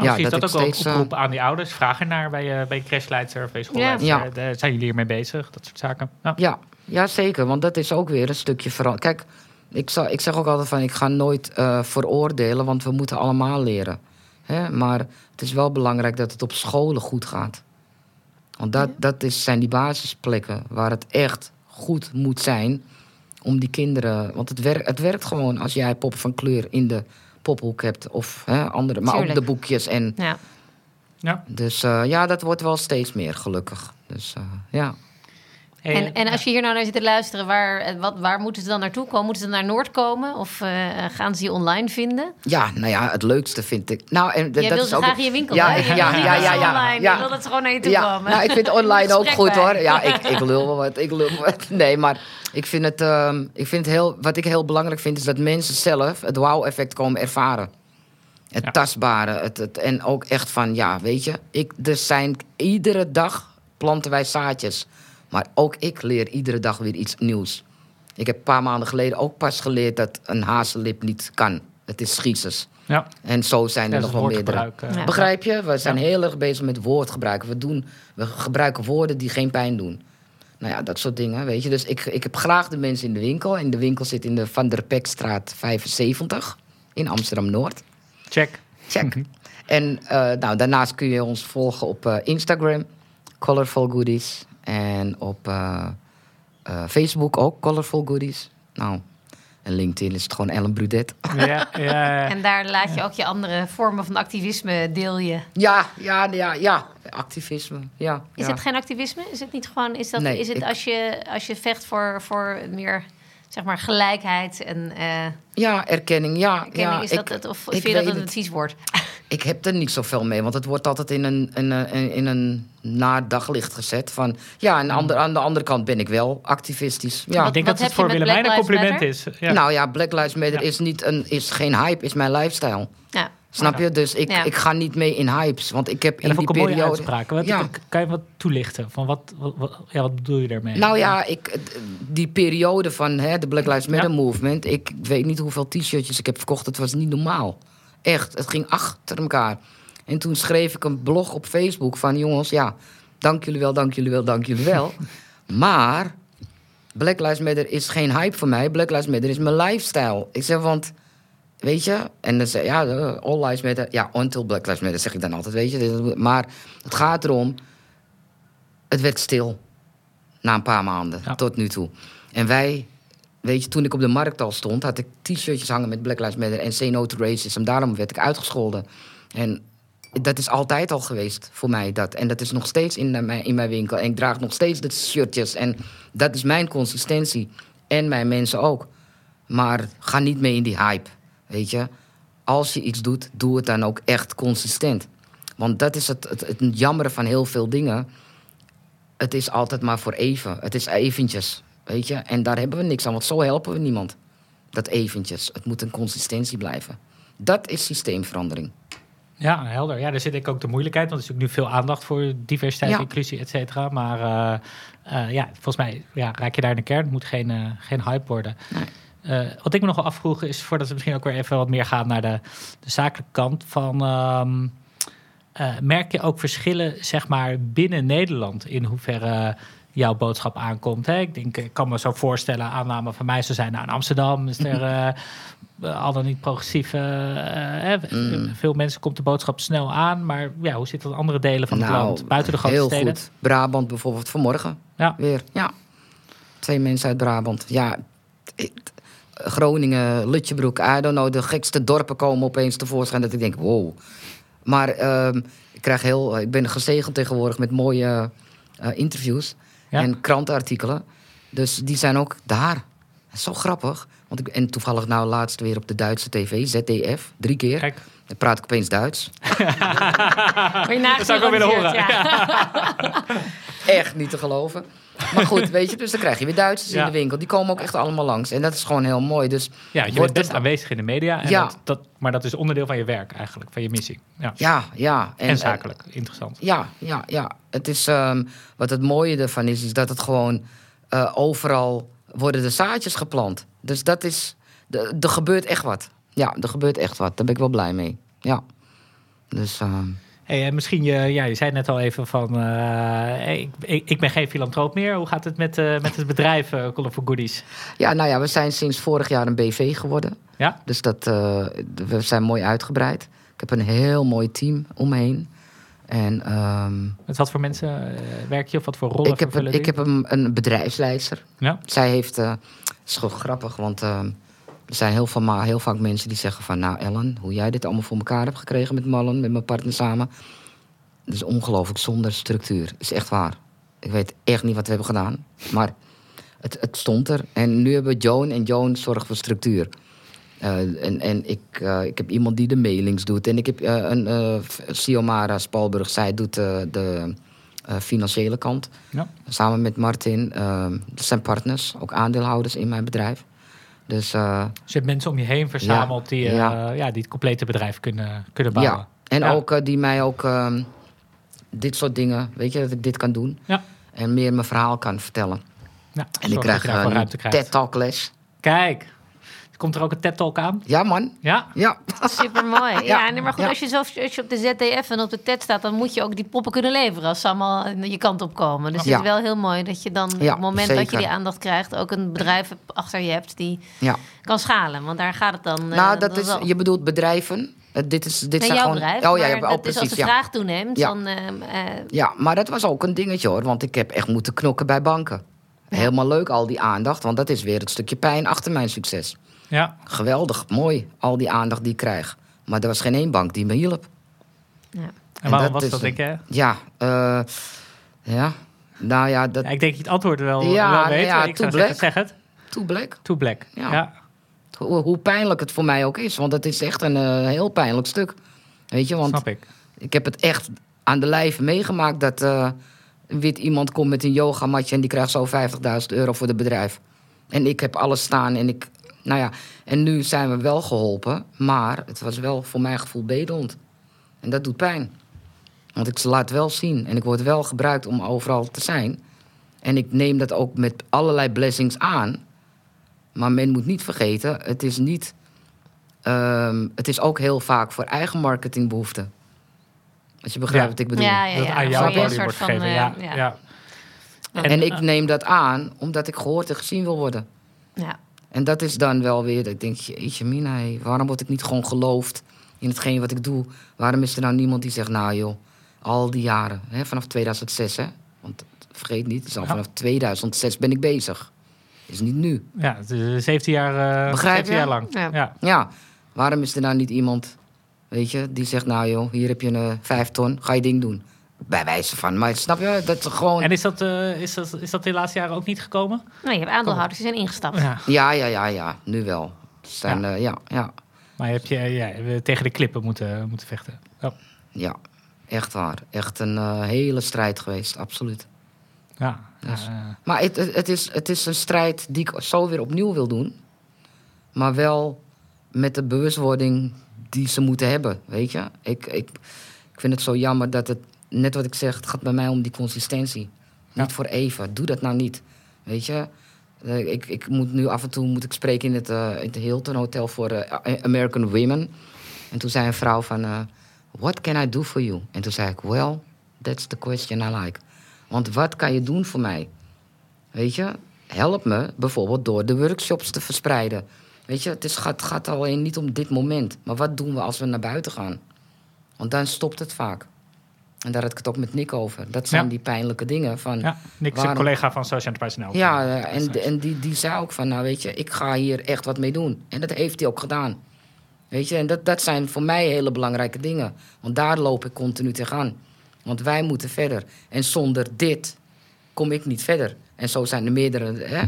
Oh, ja, dat ik ook wel een steeds, eh, oproep aan die ouders? Vraag er naar bij, je bij je crashleidster of bij je schoolleidster. Ja. Eh, Zijn jullie hiermee bezig? Dat soort zaken. Ja. Ja, ja, zeker. Want dat is ook weer een stukje verandering. Kijk, ik, zal, ik zeg ook altijd van... ik ga nooit eh, veroordelen, want we moeten allemaal leren. Hè? Maar het is wel belangrijk dat het op scholen goed gaat. Want dat, dat is, zijn die basisplekken waar het echt goed moet zijn... om die kinderen... Want het, werkt het werkt gewoon als jij poppen van kleur in de pophoek hebt... of hè, andere, maar ook Tuurlijk. de boekjes. En, Ja. Ja. dus eh, ja, dat wordt wel steeds meer, gelukkig. Dus eh, ja... Hey, En, en als je hier nou naar zit te luisteren, waar, eh, wat, waar moeten ze dan naartoe komen? Moeten ze naar Noord komen? Of eh, gaan ze je online vinden? Ja, nou ja, het leukste vind ik. Nou, en Jij dat wil is ze ook. graag in je winkel, ja, hè? Je ja, wil ja, ja, ja, ja, online. ja. Je wil dat ze gewoon naar je toe ja, komen. nou, ik vind online <laughs> ook goed bij. hoor. Ja, ik, ik lul wel wat. Ik lul wel wat. <laughs> Nee, maar ik vind het, ehm, ik vind het heel. Wat ik heel belangrijk vind, is dat mensen zelf het wow-effect komen ervaren. Het Ja. tastbare. Het, het, en ook echt van, ja, weet je, ik, er zijn iedere dag planten wij zaadjes. Maar ook ik leer iedere dag weer iets nieuws. Ik heb een paar maanden geleden ook pas geleerd dat een hazellip niet kan. Het is schiezers. ja. En zo zijn er nog wel meerdere. Ja. Begrijp je? We zijn heel erg bezig met woordgebruik. We, doen, we gebruiken woorden die geen pijn doen. Nou ja, dat soort dingen, weet je. Dus ik, ik heb graag de mensen in de winkel. En de winkel zit in de Van der Pekstraat 75 in Amsterdam-Noord. Check. Check. En eh, nou, daarnaast kun je ons volgen op eh, Instagram, Colorful Goodies. En op eh, eh, Facebook ook, Colorful Goodies. Nou, en LinkedIn is het gewoon Ellen Brudet. Ja, ja, ja. En daar laat je ook je andere vormen van activisme deel je. Ja, ja, ja, ja. Activisme, ja. Is ja. het geen activisme? Is het niet gewoon? Is, dat, Nee, is het ik- als, je, als je vecht voor, voor meer zeg maar gelijkheid en eh Ja, erkenning, ja. erkenning? ja is dat ik, het? Of vind je dat weet een het. vies woord? <laughs> ik heb er niet zoveel mee, want het wordt altijd in een, in een, in een naar daglicht gezet. Van, ja, aan de, ander, aan de andere kant ben ik wel activistisch. Ja. ik denk wat dat het heb je voor Willemijn een compliment is. Ja. Nou ja, Black Lives Matter Ja. is, niet een, is geen hype, is mijn lifestyle. Ja. Snap je? Dus ik, Ja. ik ga niet mee in hypes. Want ik heb Ja, in die mooie periode... uitspraak. Wat, Ja. Kan je wat toelichten? Van wat, wat, wat- ja, wat bedoel je daarmee? Nou ja, ik, die periode van hè, de Black Lives Matter Ja. movement... ik weet niet hoeveel t-shirtjes ik heb verkocht. Het was niet normaal. Echt, het ging achter elkaar. En toen schreef ik een blog op Facebook van... jongens, ja, dank jullie wel, dank jullie wel, dank jullie wel. <laughs> maar Black Lives Matter is geen hype voor mij. Black Lives Matter is mijn lifestyle. Ik zeg, want... Weet je? En dan zeg ja, all lives matter. Ja, until Black Lives Matter zeg ik dan altijd, weet je. Maar het gaat erom... Het werd stil. Na een paar maanden, Ja. tot nu toe. En wij, weet je, toen ik op de markt al stond... had ik t-shirtjes hangen met Black Lives Matter en Say No to Racism. Daarom werd ik uitgescholden. En dat is altijd al geweest voor mij, dat. En dat is nog steeds in mijn, in mijn winkel. En ik draag nog steeds de shirtjes. En dat is mijn consistentie. En mijn mensen ook. Maar ga niet mee in die hype, weet je. Als je iets doet, doe het dan ook echt consistent. Want dat is het, het, het van heel veel dingen. Het is altijd maar voor even. Het is eventjes, weet je. En daar hebben we niks aan, want zo helpen we niemand. Dat eventjes. Het moet een consistentie blijven. Dat is systeemverandering. Ja, helder. Ja, daar zit ik ook de moeilijkheid. Want er is ook nu veel aandacht voor diversiteit, Ja. inclusie, et cetera. Maar eh, eh, ja, volgens mij ja, raak je daar in de kern. Het moet geen, eh, geen hype worden. Eh, wat ik me nog wel afvroeg is, voordat we misschien ook weer even wat meer gaan naar de, de zakelijke kant van... ehm, eh, merk je ook verschillen, zeg maar, binnen Nederland in hoeverre jouw boodschap aankomt? Hè? Ik denk, ik kan me zo voorstellen, aanname van mij zou zijn, nou in Amsterdam is er <laughs> eh, al dan niet progressief. eh, Mm. Veel mensen komt de boodschap snel aan, maar ja, hoe zit dat in andere delen van het Nou, land, buiten de grote heel steden? goed. Brabant bijvoorbeeld vanmorgen Ja. weer. Ja. Twee mensen uit Brabant. Ja, Groningen, Lutjebroek, I don't know. De gekste dorpen komen opeens tevoorschijn dat ik denk, wow. Maar ehm, ik, krijg heel, ik ben gezegend tegenwoordig met mooie eh, interviews Ja. en krantenartikelen. Dus die zijn ook daar. Zo grappig. Want ik, en toevallig nou laatst weer op de Duitse tv, ZDF, drie keer. Kijk, Dan praat ik opeens Duits. <laughs> Dat zou ik wel willen horen. Ja. <laughs> Echt niet te geloven. Maar goed, weet je, dus dan krijg je weer Duitsers Ja. in de winkel. Die komen ook echt allemaal langs. En dat is gewoon heel mooi. Dus ja, je wordt bent best aanwezig in de media, en Ja. dat, dat, maar dat is onderdeel van je werk eigenlijk, van je missie. Ja. Ja, ja. En, zakelijk, interessant. Ja, ja, ja. Het is, ehm, wat het mooie ervan is, is dat het gewoon eh, overal worden de zaadjes geplant. Dus dat is, de- er gebeurt echt wat. Ja, er gebeurt echt wat. Daar ben ik wel blij mee. Ja. Dus, eh, Hey, en misschien, je, ja, je zei net al even van, eh, ik, ik, ben geen filantroop meer. Hoe gaat het met, eh, met het bedrijf uh, Colorful Goodies? ja, nou ja, we zijn sinds vorig jaar een BV geworden. Ja? Dus dat, eh, we zijn mooi uitgebreid. Ik heb een heel mooi team om me heen. En ehm, Met wat voor mensen eh, werk je of wat voor rollen ik heb, een, ik heb een, een bedrijfsleidster. Ja? Zij heeft, eh, het is gewoon grappig, want eh, er zijn heel, heel vaak mensen die zeggen van... Nou Ellen, hoe jij dit allemaal voor elkaar hebt gekregen met Mallen, met mijn partner samen... Dat is ongelooflijk zonder structuur. is echt waar. Ik weet echt niet wat we hebben gedaan. Maar het, het stond er. En nu hebben we Joan en Joan zorgt voor structuur. Eh, en en ik, eh, ik heb iemand die de mailings doet. En ik heb eh, een Siomara Spalburg. Zij doet de financiële kant. Ja. Samen met Martin. dat zijn partners, ook aandeelhouders in mijn bedrijf. Dus eh, Dus je hebt mensen om je heen verzameld die, eh, ja. ja, die het complete bedrijf kunnen, kunnen bouwen. ja. En ook eh, die mij ook ehm, dit soort dingen, weet je, dat ik dit kan doen. Ja. En meer mijn verhaal kan vertellen. En ik krijg een. TED-talk les. Kijk, komt er ook een TED-talk aan? Ja, man. Ja? Ja. Super mooi. Ja, Ja, nee, maar goed, ja. als, je zo, als je op de ZDF en op de TED staat, dan moet je ook die poppen kunnen leveren als ze allemaal je kant op komen. Dus Ja. het is wel heel mooi dat je dan Ja, op het moment dat je die aandacht krijgt, ook een bedrijf achter je hebt die ja. kan schalen. Want daar gaat het dan. eh, nou, dat is, wel- je bedoelt bedrijven. Eh, dit is, dit Nee, zijn jouw gewoon... bedrijf. Oh ja, ja, oh, is als precies. de Ja. vraag toeneemt, Ja. dan. eh, ja, maar dat was ook een dingetje hoor. Want ik heb echt moeten knokken bij banken. Helemaal leuk, al die aandacht. Want dat is weer het stukje pijn achter mijn succes. Ja. Geweldig, mooi, al die aandacht die ik krijg. Maar er was geen één bank die me hielp. ja. En waarom dat was dat, denk je? Ja, eh, ja. Nou ja, dat... Ja, ik denk dat je het antwoord wel, Ja, wel nou weet. ja, ik zou zeggen, zeg het. Too black. Too black. Ja. Ja. Hoe, hoe pijnlijk het voor mij ook is. Want het is echt een eh, heel pijnlijk stuk. Weet je, want snap ik. ik heb het echt aan de lijf meegemaakt... dat eh, een wit iemand komt met een yogamatje... en die krijgt zo 50.000 euro voor het bedrijf. En ik heb alles staan en ik... Nou ja, en nu zijn we wel geholpen. Maar het was wel voor mijn gevoel bedelend. En dat doet pijn. Want ik laat wel zien. En ik word wel gebruikt om overal te zijn. En ik neem dat ook met allerlei blessings aan. Maar men moet niet vergeten, het is niet. ehm, het is ook heel vaak voor eigen marketingbehoeften. Als je begrijpt Ja. wat ik bedoel. Ja, ja, dat aan jou soort wordt van, gegeven. eh, ja, ja. ja. En, ik neem dat aan omdat ik gehoord en gezien wil worden. Ja. En dat is dan wel weer, dat ik denk, jeetje mina, waarom word ik niet gewoon geloofd in hetgeen wat ik doe? Waarom is er nou niemand die zegt, nou joh, al die jaren, hè, vanaf 2006 hè, want vergeet niet, het is al Ja. vanaf 2006 ben ik bezig. is niet nu. Ja, het is 17 jaar, uh, Begrijp 17 je? jaar lang. Ja. Ja. Ja, waarom is er nou niet iemand, weet je, die zegt, nou joh, hier heb je een eh, vijf ton, ga je ding doen. Bij wijze van, maar snap je, dat gewoon... En is dat, eh, is, dat, is dat de laatste jaren ook niet gekomen? Nou, je hebt aandeelhouders die zijn ingestapt. Ja. Ja, ja, ja, ja, nu wel. Zijn, ja. ja, ja, Maar je hebt je ja, we tegen de klippen moeten, moeten vechten. Oh. ja, echt waar. Echt een eh, hele strijd geweest, absoluut. Ja. Dus- eh, Maar het, het, het is, het is een strijd die ik zo weer opnieuw wil doen. Maar wel met de bewustwording die ze moeten hebben, weet je. Ik, ik, ik vind het zo jammer dat het, net wat ik zeg, het gaat bij mij om die consistentie. Ja. Niet voor even, doe dat nou niet. Weet je, Eh, ik, ik moet nu af en toe moet ik spreken in het, eh, in het Hilton Hotel voor eh, American Women. En toen zei een vrouw van, what can I do for you? En toen zei ik, well, that's the question I like. Want wat kan je doen voor mij? Weet je, help me bijvoorbeeld door de workshops te verspreiden. Weet je, het is, gaat, gaat alleen niet om dit moment. Maar wat doen we als we naar buiten gaan? Want dan stopt het vaak. En daar had ik het ook met Nick over. Dat zijn Ja. die pijnlijke dingen van... ja, Nick is een waarom- collega van Social Enterprise NL. Ja, eh, en, en die, die zei ook van, nou weet je, ik ga hier echt wat mee doen. En dat heeft hij ook gedaan. Weet je, en dat, dat zijn voor mij hele belangrijke dingen. Want daar loop ik continu tegenaan. Want wij moeten verder. En zonder dit kom ik niet verder. En zo zijn er meerdere, hè.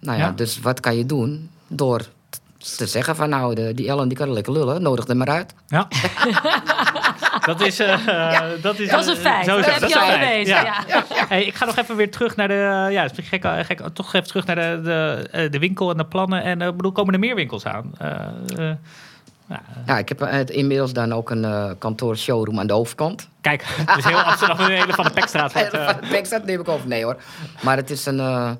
Nou ja, Ja. dus wat kan je doen? Door te zeggen van, nou, de, die Ellen die kan lekker lullen. Nodig er maar uit. Ja. <laughs> <laughs> dat is... eh, <laughs> dat is, Dat is een eh, feit. Sowieso, Dat heb je is al bewezen, Ja. ja. Hey, ik ga nog even weer terug naar de... Ja, het is gek, gek, toch even terug naar de, de, eh, de winkel en de plannen. En ik bedoel, komen er meer winkels aan? Eh, eh, ja, Ja, ik heb eh, inmiddels dan ook een eh kantoor showroom aan de overkant. kijk, het is heel Amsterdam een hele van de Pekstraat. <laughs> wordt, eh, Van de Backstad neem ik over. Nee hoor. Maar het is een, eh,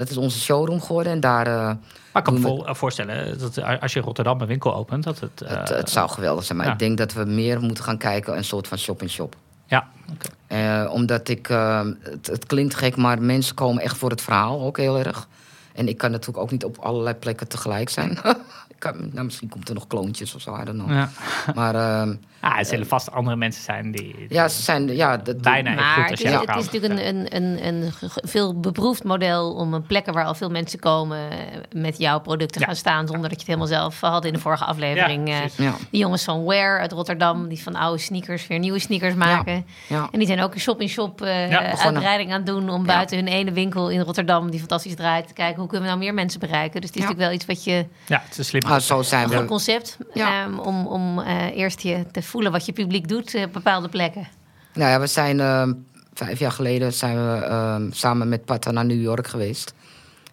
Dat is onze showroom geworden. En daar, eh, Maar ik kan me we- eh, voorstellen dat eh, als je Rotterdam een winkel opent, dat het... het, het zou geweldig zijn. Maar ja. ik denk dat we meer moeten gaan kijken. Een soort van shop-in-shop. Ja, oké. Omdat ik, eh, het, het klinkt gek, maar mensen komen echt voor het verhaal ook heel erg. En ik kan natuurlijk ook niet op allerlei plekken tegelijk zijn. <laughs> kan, nou, misschien komt er nog kloontjes of zo, I don't know. Ja. Maar ehm, <laughs> Ah, het zullen vast andere mensen zijn die... ja, ze zijn, ja, dat, Bijna Maar goed het is, jij het is natuurlijk een, een, een, veel beproefd model om een plekken waar al veel mensen komen eh, met jouw product te Ja. gaan staan zonder dat je het helemaal zelf had in de vorige aflevering. Ja, eh, die jongens van Wear uit Rotterdam, die van oude sneakers weer nieuwe sneakers maken. ja. En die zijn ook een shop-in-shop eh, uitbreiding aan het doen om buiten hun ene winkel in Rotterdam, die fantastisch draait, te kijken hoe kunnen we nou meer mensen bereiken. Dus het is Ja. natuurlijk wel iets wat je Ja, het is een slim. Ah, zo zijn een concept Ja. ehm, om, om eh, eerst je te voelen wat je publiek doet eh, op bepaalde plekken. Nou ja, we zijn ehm, vijf jaar geleden zijn we ehm, samen met Pata naar New York geweest.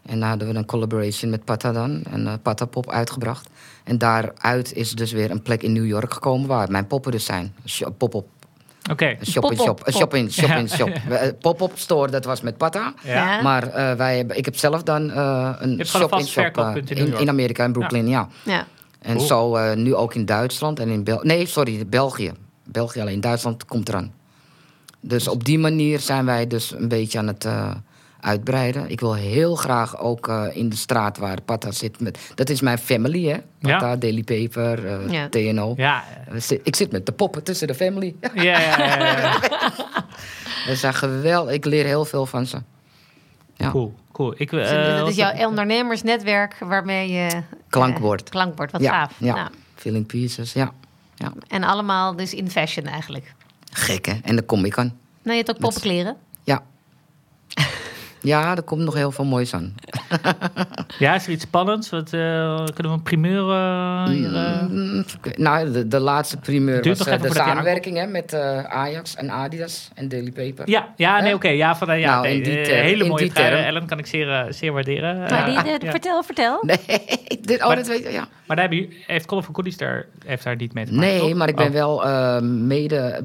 En daar hadden we een collaboration met Pata dan. En eh Pata Pop uitgebracht. En daaruit is dus weer een plek in New York gekomen waar mijn poppen dus zijn. Pop-up. Oké. Een shop-in-shop. Pop-up, Een shop-in shop shop. Eh, Pop-up store, dat was met Pata. Ja. Maar eh, wij hebben, ik heb zelf dan eh, een verkooppunt in New in, in Amerika, in Brooklyn, ja. Ja. En Cool. zo eh, nu ook in Duitsland en in België. Nee, sorry, België. België alleen. Duitsland komt eraan. Dus op die manier zijn wij dus een beetje aan het eh, uitbreiden. Ik wil heel graag ook eh, in de straat waar Pata zit. Met, dat is mijn family, hè? Pata, Daily Paper, eh, Ja. TNO. Ja, We zi- Ik zit met de poppen tussen de family. ja, ja, ja, ja. <laughs> Ze zijn geweldig. Ik leer heel veel van ze. Ja. Cool, cool. Ik, Dus eh, dat is jouw ondernemersnetwerk waarmee je... eh, Klankbord. klankbord, wat ja, gaaf. Ja. Nou, Filling pieces, ja. ja. en allemaal dus in fashion eigenlijk. Gek, hè? En de Comic Con. Nou, je hebt ook poppenkleren. Ja. Er komt nog heel veel moois aan. <laughs> ja, is er iets spannends? Wat, eh, kunnen we een primeur eh, hier... eh? Mm, nou, de, de laatste primeur Duurt was nog even de samenwerking hè, met eh, Ajax en Adidas en Daily Paper. Ja, ja, nee, oké. ja, van, ja, Nou, nee, in die term- hele in mooie die term. Ellen kan ik zeer, zeer waarderen. Maar die, de- ja. Vertel, vertel. <laughs> Nee, dit, oh, Maar- dat weet je, ja. Maar daar hebben jullie- heeft Colorful Goodies daar, heeft daar niet mee te maken, Nee, toch? maar ik ben Oh. wel mede...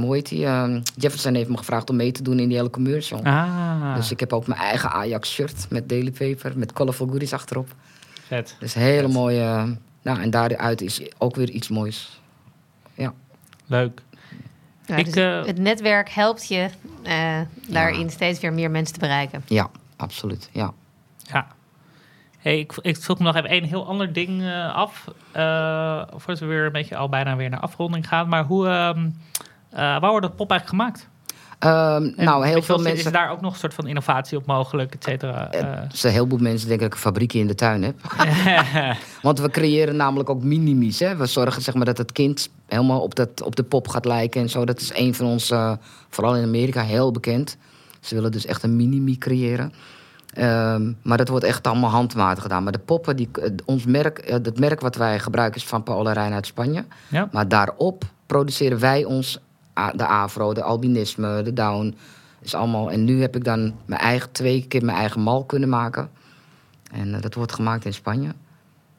hoe heet die? eh, Jefferson heeft me gevraagd om mee te doen in die hele commercial. Ah, Dus ik heb ook mijn eigen Ajax-shirt met Daily Paper, met Colorful Goodies achterop. vet. Dus hele Vet. mooie... Nou, en daaruit is ook weer iets moois. Leuk. Ja, Ik, dus eh, het netwerk helpt je eh, daarin steeds weer meer mensen te bereiken. Ja, absoluut, ja. Ja. Hey, ik, ik vroeg me nog even een heel ander ding eh, af. eh voordat we weer een beetje al bijna weer naar afronding gaan. Maar hoe, ehm, eh, waar wordt dat pop eigenlijk gemaakt? Ehm, nou, heel veel Is mensen... daar ook nog een soort van innovatie op mogelijk, et cetera? Dus een heleboel mensen denken dat ik een fabriekje in de tuin heb. <laughs> Want we creëren namelijk ook minimies. Hè? We zorgen zeg maar, dat het kind helemaal op, dat, op de pop gaat lijken en zo. Dat is een van ons, vooral in Amerika, heel bekend. Ze willen dus echt een minimi creëren. Ehm, maar dat wordt echt allemaal handmatig gedaan. Maar de poppen, die, eh, ons merk, het merk wat wij gebruiken is van Paul Rijn uit Spanje. ja? Maar daarop produceren wij ons de afro, de albinisme, de down. Is allemaal. En nu heb ik dan mijn eigen, twee keer mijn eigen mal kunnen maken. En eh, dat wordt gemaakt in Spanje.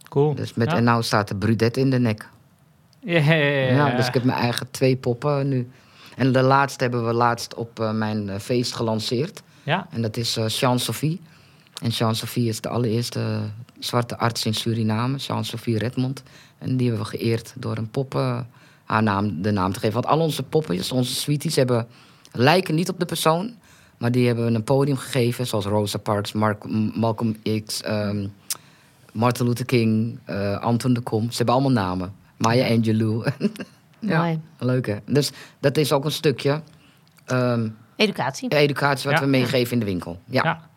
Cool. Dus met, ja. En nou staat de brudet in de nek. Ja, dus ik heb mijn eigen twee poppen nu. En de laatste hebben we laatst op eh, mijn eh, feest gelanceerd. Ja? En dat is eh Jean-Sophie. En Jean-Sophie is de allereerste zwarte arts in Suriname, Jean-Sophie Redmond. En die hebben we geëerd door een pop eh, haar naam, de naam te geven. Want al onze poppetjes, onze sweeties, hebben, lijken niet op de persoon. Maar die hebben we een podium gegeven, zoals Rosa Parks, Mark, Malcolm X, ehm, Martin Luther King, eh, Anton de Kom. Ze hebben allemaal namen. Maya Angelou. <laughs> ja, Mooi. leuk hè. Dus dat is ook een stukje ehm, Educatie. educatie wat Ja. we meegeven in de winkel. Ja, Ja.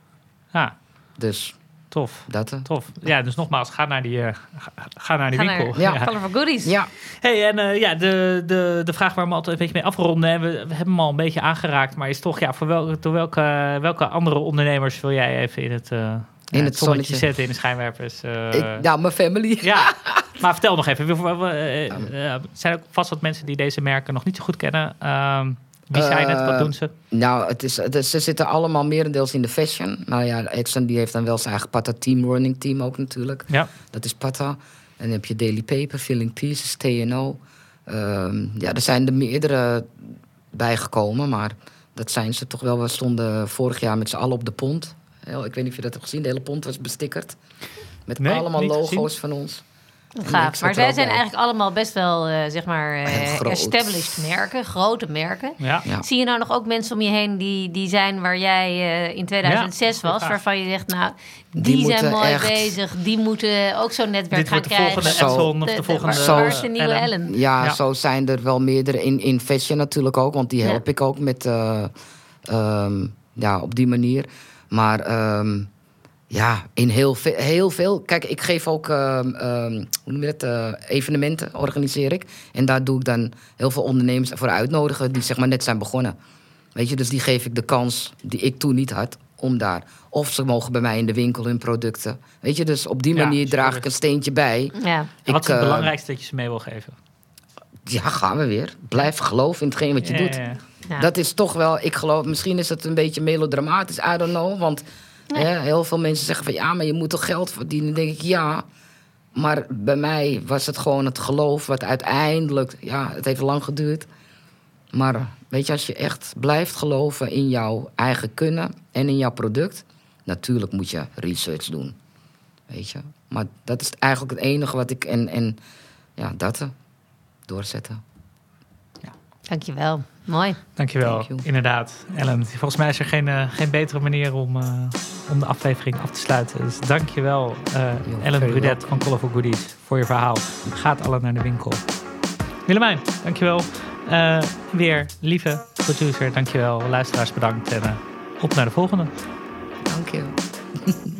Ja, dus tof. dat. eh. Tof. Ja, dus nogmaals, ga naar die, eh, ga, ga naar die Ga winkel. naar Ja. Colorful Goodies. Ja, Hey, en eh, ja, de, de, de vraag waar we altijd een beetje mee afronden, hè, we, we hebben hem al een beetje aangeraakt, maar is toch, ja, voor welke, door welke, welke andere ondernemers wil jij even in het, eh, ja, het zonnetje zonnetje. zetten, in de schijnwerpers? eh, ik, ja, mijn family. ja, <laughs> maar vertel nog even. Er zijn ook vast wat mensen die deze merken nog niet zo goed kennen. Ehm, wie zijn het? Wat Eh, doen ze? Nou, het is, het is- ze zitten allemaal merendeels in de fashion. Maar ja, Exxon die heeft dan wel zijn eigen Pata Team Running Team ook natuurlijk. Ja, Dat is Pata. En dan heb je Daily Paper, Filling Pieces, TNO. Ehm, ja, er zijn er meerdere bijgekomen, maar dat zijn ze toch wel. We stonden vorig jaar met z'n allen op de pont. Ik weet niet of je dat hebt gezien. De hele pont was bestickerd. Met Nee, allemaal logo's gezien. van ons. Gaaf. Maar zij zijn bij. eigenlijk allemaal best wel, eh, zeg maar, eh, established merken. Grote merken. Ja. Ja. Zie je nou nog ook mensen om je heen die, die zijn waar jij eh, in 2006 Ja, was? Waarvan je zegt, nou, die, Die zijn mooi echt- bezig. Die moeten ook zo'n netwerk Dit gaan wordt de krijgen. volgende Zo. Edson of De- de de- volgende... Zo. waar is de nieuwe Ellen. Ellen? Ja, Ja. zo zijn er wel meerdere. In, in fashion natuurlijk ook, want die Ja. help ik ook met, eh, ehm, ja, op die manier. Maar ehm, ja, in heel, ve- heel veel. Kijk, ik geef ook ehm, ehm, hoe noem je dat, eh, evenementen, organiseer ik. En daar doe ik dan heel veel ondernemers voor uitnodigen die zeg maar net zijn begonnen. Weet je, dus die geef ik de kans die ik toen niet had om daar. Of ze mogen bij mij in de winkel hun producten. Weet je, dus op die Ja, manier draag ik een steentje bij. Ja. En wat is het Ik, eh, belangrijkste dat je ze mee wil geven? Ja, gaan we weer. Blijf geloven in hetgeen wat je Ja, doet. ja, ja. Ja. Dat is toch wel, ik geloof, misschien is het een beetje melodramatisch, I don't know. Want hè, heel veel mensen zeggen van ja, maar je moet toch geld verdienen. Dan denk ik ja. Maar bij mij was het gewoon het geloof wat uiteindelijk, ja, het heeft lang geduurd. Maar weet je, als je echt blijft geloven in jouw eigen kunnen en in jouw product, natuurlijk moet je research doen. Weet je. Maar dat is eigenlijk het enige wat ik, en, en ja, dat eh, doorzetten. Dankjewel. Mooi. Dankjewel, Thank inderdaad. Ellen, volgens mij is er geen, eh, geen betere manier om, eh, om de aflevering af te sluiten. Dus dankjewel, eh Ellen Brudet van Colorful Goodies, voor je verhaal. Gaat alle naar de winkel. Willemijn, dankjewel. Eh weer, lieve producer, dankjewel. Luisteraars, bedankt. En op naar de volgende. Dank je. <laughs>